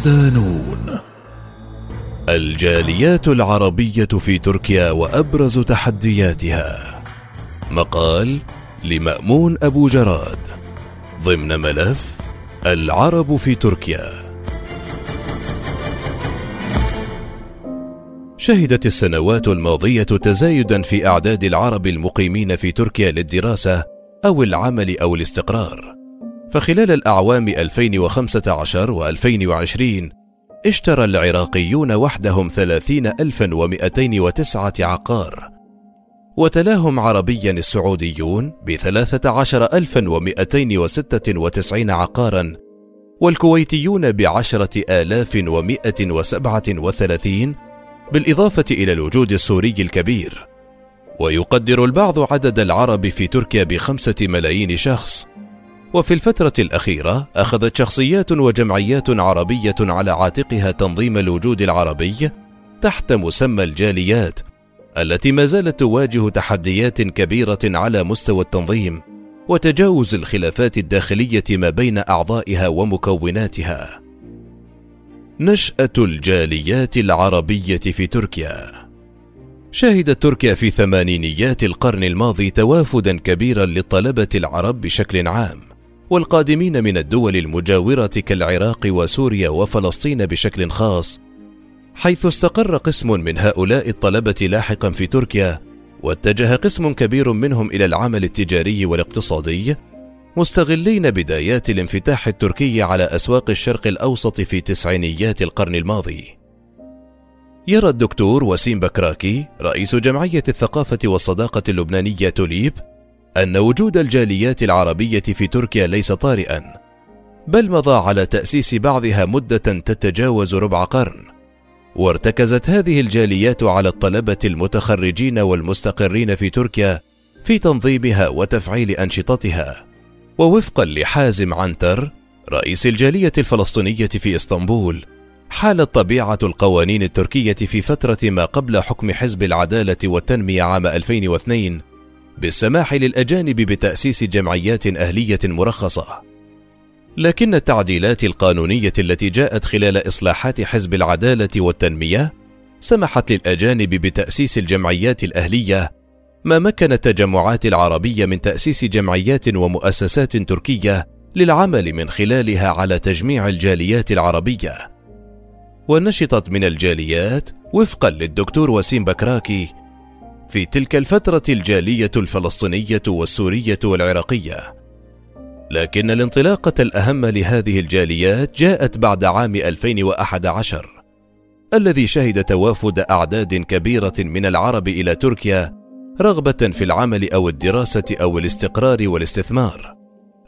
صدانون الجاليات العربية في تركيا وأبرز تحدياتها. مقال لمأمون أبو جراد. ضمن ملف العرب في تركيا. شهدت السنوات الماضية تزايدا في أعداد العرب المقيمين في تركيا للدراسة أو العمل أو الاستقرار. فخلال الأعوام 2015 و 2020 اشترى العراقيون وحدهم 30209 عقار. وتلاهم عربيا السعوديون وستة وتسعين عقارا والكويتيون وسبعة وثلاثين بالإضافة إلى الوجود السوري الكبير. ويقدر البعض عدد العرب في تركيا بخمسة ملايين شخص وفي الفترة الأخيرة أخذت شخصيات وجمعيات عربية على عاتقها تنظيم الوجود العربي تحت مسمى الجاليات التي ما زالت تواجه تحديات كبيرة على مستوى التنظيم وتجاوز الخلافات الداخلية ما بين أعضائها ومكوناتها. نشأة الجاليات العربية في تركيا شهدت تركيا في ثمانينيات القرن الماضي توافدا كبيرا للطلبة العرب بشكل عام والقادمين من الدول المجاورة كالعراق وسوريا وفلسطين بشكل خاص حيث استقر قسم من هؤلاء الطلبة لاحقا في تركيا واتجه قسم كبير منهم إلى العمل التجاري والاقتصادي مستغلين بدايات الانفتاح التركي على أسواق الشرق الأوسط في تسعينيات القرن الماضي. يرى الدكتور وسيم بكراكي رئيس جمعية الثقافة والصداقة اللبنانية توليب أن وجود الجاليات العربية في تركيا ليس طارئا بل مضى على تأسيس بعضها مدة تتجاوز ربع قرن. وارتكزت هذه الجاليات على الطلبة المتخرجين والمستقرين في تركيا في تنظيمها وتفعيل أنشطتها. ووفقا لحازم عنتر رئيس الجالية الفلسطينية في إسطنبول حالت طبيعة القوانين التركية في فترة ما قبل حكم حزب العدالة والتنمية عام 2002 بالسماح للأجانب بتأسيس جمعيات أهلية مرخصة لكن التعديلات القانونية التي جاءت خلال إصلاحات حزب العدالة والتنمية سمحت للأجانب بتأسيس الجمعيات الأهلية ما مكن التجمعات العربية من تأسيس جمعيات ومؤسسات تركية للعمل من خلالها على تجميع الجاليات العربية. ونشطت من الجاليات وفقا للدكتور وسيم بكراكي في تلك الفترة الجالية الفلسطينية والسورية والعراقية. لكن الانطلاقة الأهم لهذه الجاليات جاءت بعد عام 2011 الذي شهد توافد أعداد كبيرة من العرب إلى تركيا رغبة في العمل أو الدراسة أو الاستقرار والاستثمار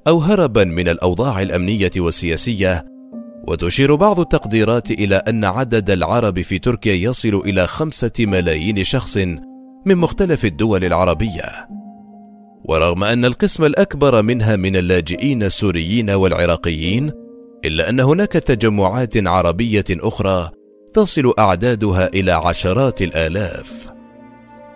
أو هربا من الأوضاع الأمنية والسياسية وتشير بعض التقديرات إلى أن عدد العرب في تركيا يصل إلى خمسة ملايين شخص من مختلف الدول العربية. ورغم أن القسم الأكبر منها من اللاجئين السوريين والعراقيين إلا أن هناك تجمعات عربية أخرى تصل أعدادها إلى عشرات الآلاف.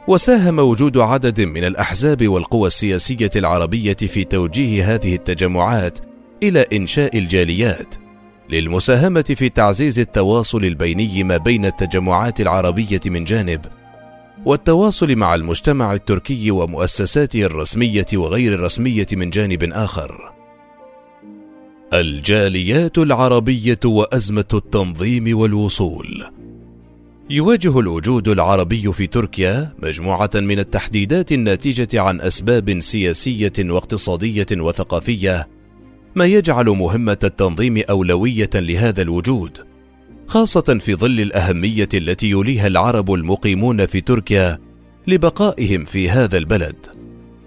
وساهم وجود عدد من الأحزاب والقوى السياسية العربية في توجيه هذه التجمعات إلى إنشاء الجاليات للمساهمة في تعزيز التواصل البيني ما بين التجمعات العربية من جانب والتواصل مع المجتمع التركي ومؤسساته الرسمية وغير الرسمية من جانب آخر. الجاليات العربية وأزمة التنظيم والوصول. يواجه الوجود العربي في تركيا مجموعة من التحديدات الناتجة عن أسباب سياسية واقتصادية وثقافية ما يجعل مهمة التنظيم أولوية لهذا الوجود. خاصة في ظل الأهمية التي يوليها العرب المقيمون في تركيا لبقائهم في هذا البلد،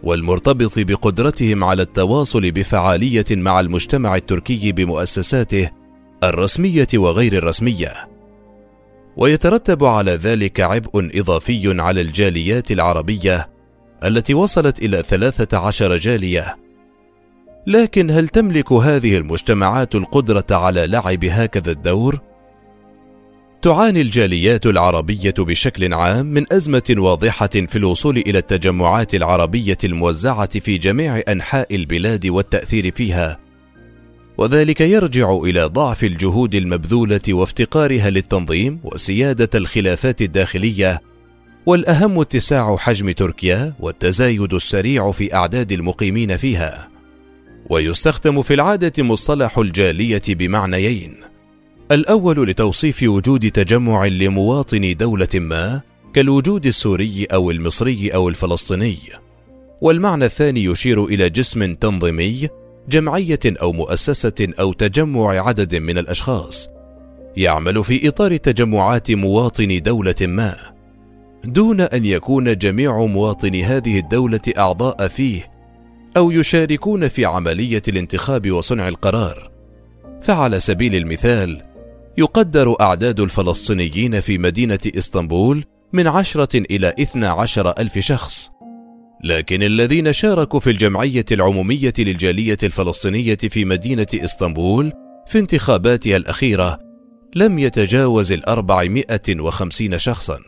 والمرتبط بقدرتهم على التواصل بفعالية مع المجتمع التركي بمؤسساته الرسمية وغير الرسمية. ويترتب على ذلك عبء إضافي على الجاليات العربية التي وصلت إلى 13 جالية. لكن هل تملك هذه المجتمعات القدرة على لعب هكذا الدور؟ تعاني الجاليات العربية بشكل عام من أزمة واضحة في الوصول إلى التجمعات العربية الموزعة في جميع أنحاء البلاد والتأثير فيها. وذلك يرجع إلى ضعف الجهود المبذولة وافتقارها للتنظيم وسيادة الخلافات الداخلية والأهم اتساع حجم تركيا والتزايد السريع في أعداد المقيمين فيها ويستخدم في العادة مصطلح الجالية بمعنيين الأول لتوصيف وجود تجمع لمواطني دولة ما كالوجود السوري أو المصري أو الفلسطيني. والمعنى الثاني يشير إلى جسم تنظيمي جمعية أو مؤسسة أو تجمع عدد من الأشخاص. يعمل في إطار تجمعات مواطني دولة ما. دون أن يكون جميع مواطني هذه الدولة أعضاء فيه أو يشاركون في عملية الانتخاب وصنع القرار. فعلى سبيل المثال يقدر أعداد الفلسطينيين في مدينة إسطنبول من عشرة إلى اثنى عشر ألف شخص لكن الذين شاركوا في الجمعية العمومية للجالية الفلسطينية في مدينة إسطنبول في انتخاباتها الأخيرة لم يتجاوز الأربعمائة وخمسين شخصا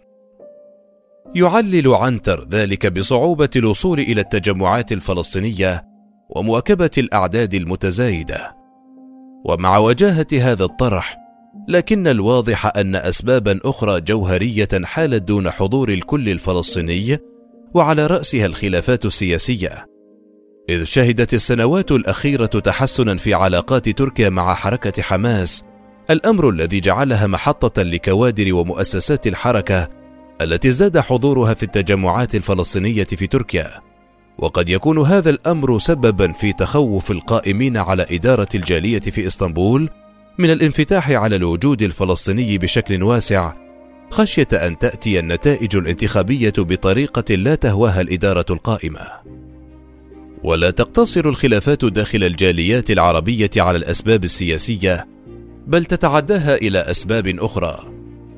يعلل عنتر ذلك بصعوبة الوصول إلى التجمعات الفلسطينية ومواكبة الأعداد المتزايدة. ومع وجاهة هذا الطرح، لكن الواضح أن أسبابا أخرى جوهرية حالت دون حضور الكل الفلسطيني، وعلى رأسها الخلافات السياسية. إذ شهدت السنوات الأخيرة تحسنا في علاقات تركيا مع حركة حماس، الأمر الذي جعلها محطة لكوادر ومؤسسات الحركة التي زاد حضورها في التجمعات الفلسطينية في تركيا وقد يكون هذا الأمر سببا في تخوف القائمين على إدارة الجالية في إسطنبول من الانفتاح على الوجود الفلسطيني بشكل واسع خشية أن تأتي النتائج الانتخابية بطريقة لا تهواها الإدارة القائمة. ولا تقتصر الخلافات داخل الجاليات العربية على الأسباب السياسية بل تتعداها إلى أسباب أخرى.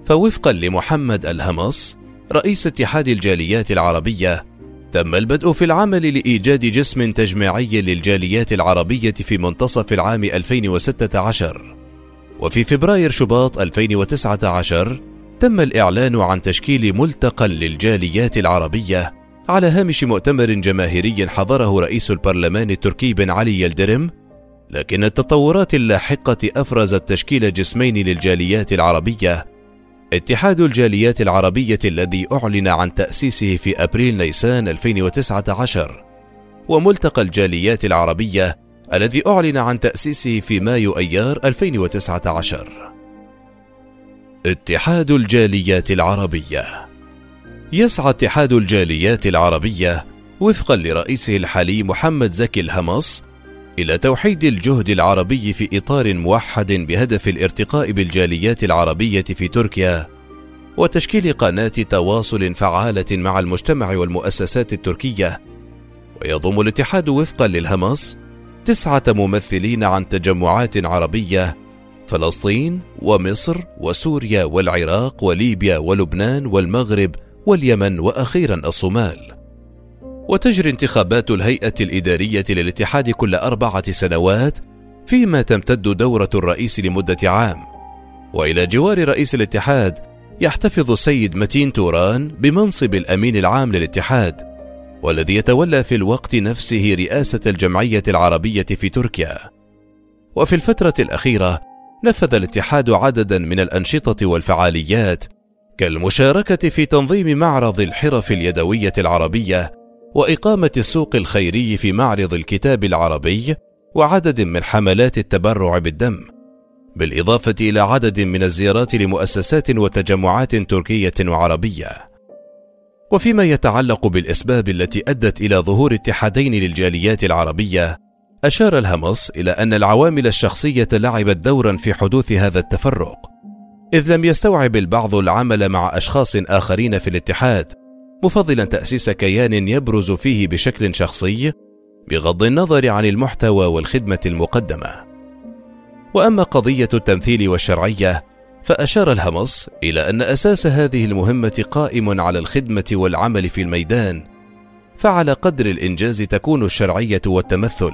فوفقا لمحمد الهمص رئيس اتحاد الجاليات العربية تم البدء في العمل لإيجاد جسم تجميعي للجاليات العربية في منتصف العام 2016 وفي فبراير شباط 2019 تم الإعلان عن تشكيل ملتقى للجاليات العربية على هامش مؤتمر جماهيري حضره رئيس البرلمان التركي بن علي يلدرم لكن التطورات اللاحقة أفرزت تشكيل جسمين للجاليات العربية. اتحاد الجاليات العربية الذي أعلن عن تأسيسه في أبريل نيسان 2019 وملتقى الجاليات العربية الذي أعلن عن تأسيسه في مايو أيار 2019 اتحاد الجاليات العربية. يسعى اتحاد الجاليات العربية وفقا لرئيسه الحالي محمد زكي الهمص إلى توحيد الجهد العربي في إطار موحد بهدف الارتقاء بالجاليات العربية في تركيا وتشكيل قناة تواصل فعالة مع المجتمع والمؤسسات التركية. ويضم الاتحاد وفقا للهمس تسعة ممثلين عن تجمعات عربية فلسطين ومصر وسوريا والعراق وليبيا ولبنان والمغرب واليمن وأخيرا الصومال. وتجري انتخابات الهيئة الإدارية للاتحاد كل أربعة سنوات فيما تمتد دورة الرئيس لمدة عام. وإلى جوار رئيس الاتحاد يحتفظ السيد متين توران بمنصب الأمين العام للاتحاد. والذي يتولى في الوقت نفسه رئاسة الجمعية العربية في تركيا. وفي الفترة الأخيرة نفذ الاتحاد عددا من الأنشطة والفعاليات كالمشاركة في تنظيم معرض الحرف اليدوية العربية وإقامة السوق الخيري في معرض الكتاب العربي وعدد من حملات التبرع بالدم. بالإضافة إلى عدد من الزيارات لمؤسسات وتجمعات تركية وعربية. وفيما يتعلق بالأسباب التي أدت إلى ظهور اتحادين للجاليات العربية أشار الهمص إلى أن العوامل الشخصية لعبت دورا في حدوث هذا التفرق إذ لم يستوعب البعض العمل مع أشخاص آخرين في الاتحاد مفضلا تأسيس كيان يبرز فيه بشكل شخصي بغض النظر عن المحتوى والخدمة المقدمة. وأما قضية التمثيل والشرعية فأشار الهمص إلى أن أساس هذه المهمة قائم على الخدمة والعمل في الميدان، فعلى قدر الإنجاز تكون الشرعية والتمثل،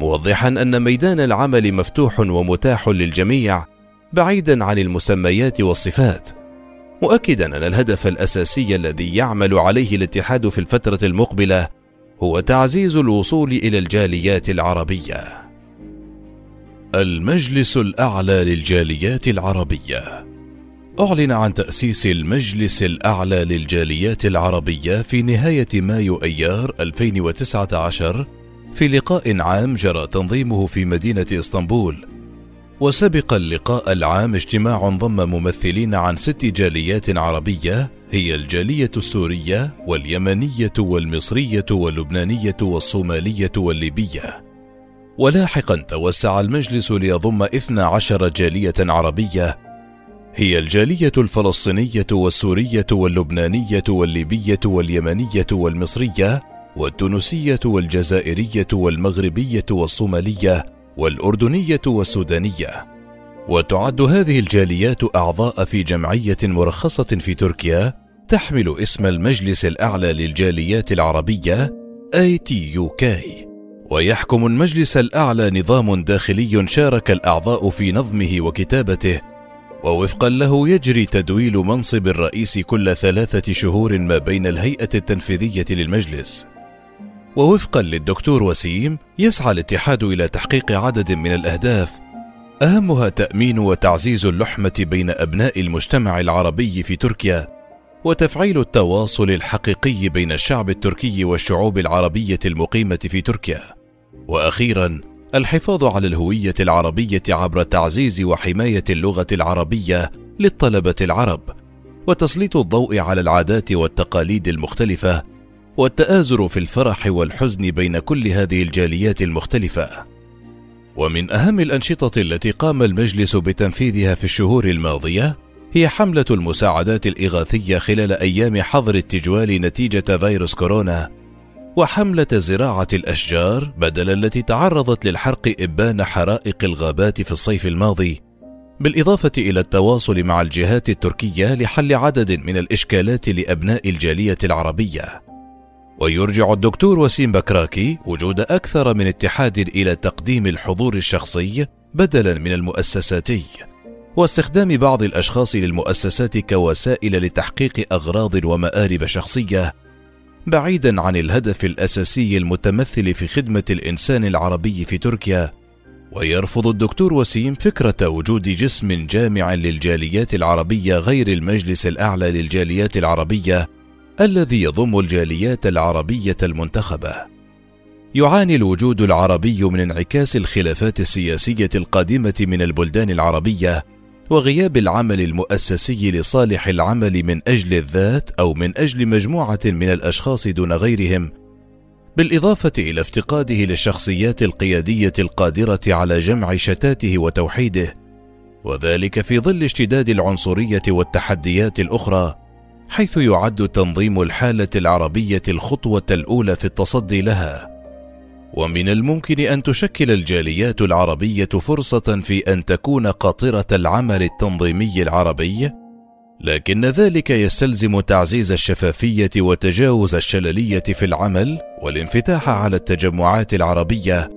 موضحا أن ميدان العمل مفتوح ومتاح للجميع بعيدا عن المسميات والصفات. مؤكدا أن الهدف الأساسي الذي يعمل عليه الاتحاد في الفترة المقبلة هو تعزيز الوصول إلى الجاليات العربية المجلس الأعلى للجاليات العربية. أعلن عن تأسيس المجلس الأعلى للجاليات العربية في نهاية مايو أيار 2019 في لقاء عام جرى تنظيمه في مدينة إسطنبول. وسبق اللقاء العام اجتماع ضم ممثلين عن ست جاليات عربية هي الجالية السورية واليمنية والمصرية واللبنانية والصومالية والليبية. ولاحقا توسع المجلس ليضم 12 جالية عربية. هي الجالية الفلسطينية والسورية واللبنانية والليبية واليمنية والمصرية والتونسية والجزائرية والمغربية والصومالية والأردنية والسودانية. وتعد هذه الجاليات أعضاء في جمعية مرخصة في تركيا تحمل اسم المجلس الأعلى للجاليات العربية ATUK ويحكم المجلس الأعلى نظام داخلي شارك الأعضاء في نظمه وكتابته ووفقا له يجري تدويل منصب الرئيس كل ثلاثة شهور ما بين الهيئة التنفيذية للمجلس. ووفقا للدكتور وسيم يسعى الاتحاد إلى تحقيق عدد من الأهداف. أهمها تأمين وتعزيز اللحمة بين أبناء المجتمع العربي في تركيا. وتفعيل التواصل الحقيقي بين الشعب التركي والشعوب العربية المقيمة في تركيا وأخيرا الحفاظ على الهوية العربية عبر تعزيز وحماية اللغة العربية للطلبة العرب وتسليط الضوء على العادات والتقاليد المختلفة والتآزر في الفرح والحزن بين كل هذه الجاليات المختلفة. ومن أهم الأنشطة التي قام المجلس بتنفيذها في الشهور الماضية هي حملة المساعدات الإغاثية خلال أيام حظر التجوال نتيجة فيروس كورونا وحملة زراعة الأشجار بدل التي تعرضت للحرق إبان حرائق الغابات في الصيف الماضي بالإضافة إلى التواصل مع الجهات التركية لحل عدد من الإشكالات لأبناء الجالية العربية. ويرجع الدكتور وسيم بكراكي وجود أكثر من اتحاد إلى تقديم الحضور الشخصي بدلا من المؤسساتي. واستخدام بعض الأشخاص للمؤسسات كوسائل لتحقيق أغراض ومآرب شخصية بعيدا عن الهدف الأساسي المتمثل في خدمة الإنسان العربي في تركيا ويرفض الدكتور وسيم فكرة وجود جسم جامع للجاليات العربية غير المجلس الأعلى للجاليات العربية الذي يضم الجاليات العربية المنتخبة. يعاني الوجود العربي من انعكاس الخلافات السياسية القادمة من البلدان العربية وغياب العمل المؤسسي لصالح العمل من أجل الذات أو من أجل مجموعة من الأشخاص دون غيرهم بالإضافة إلى افتقاده للشخصيات القيادية القادرة على جمع شتاته وتوحيده وذلك في ظل اشتداد العنصرية والتحديات الأخرى حيث يعد تنظيم الحالة العربية الخطوة الأولى في التصدي لها. ومن الممكن أن تشكل الجاليات العربية فرصة في أن تكون قاطرة العمل التنظيمي العربي لكن ذلك يستلزم تعزيز الشفافية وتجاوز الشللية في العمل والانفتاح على التجمعات العربية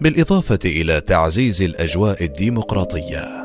بالإضافة إلى تعزيز الأجواء الديمقراطية.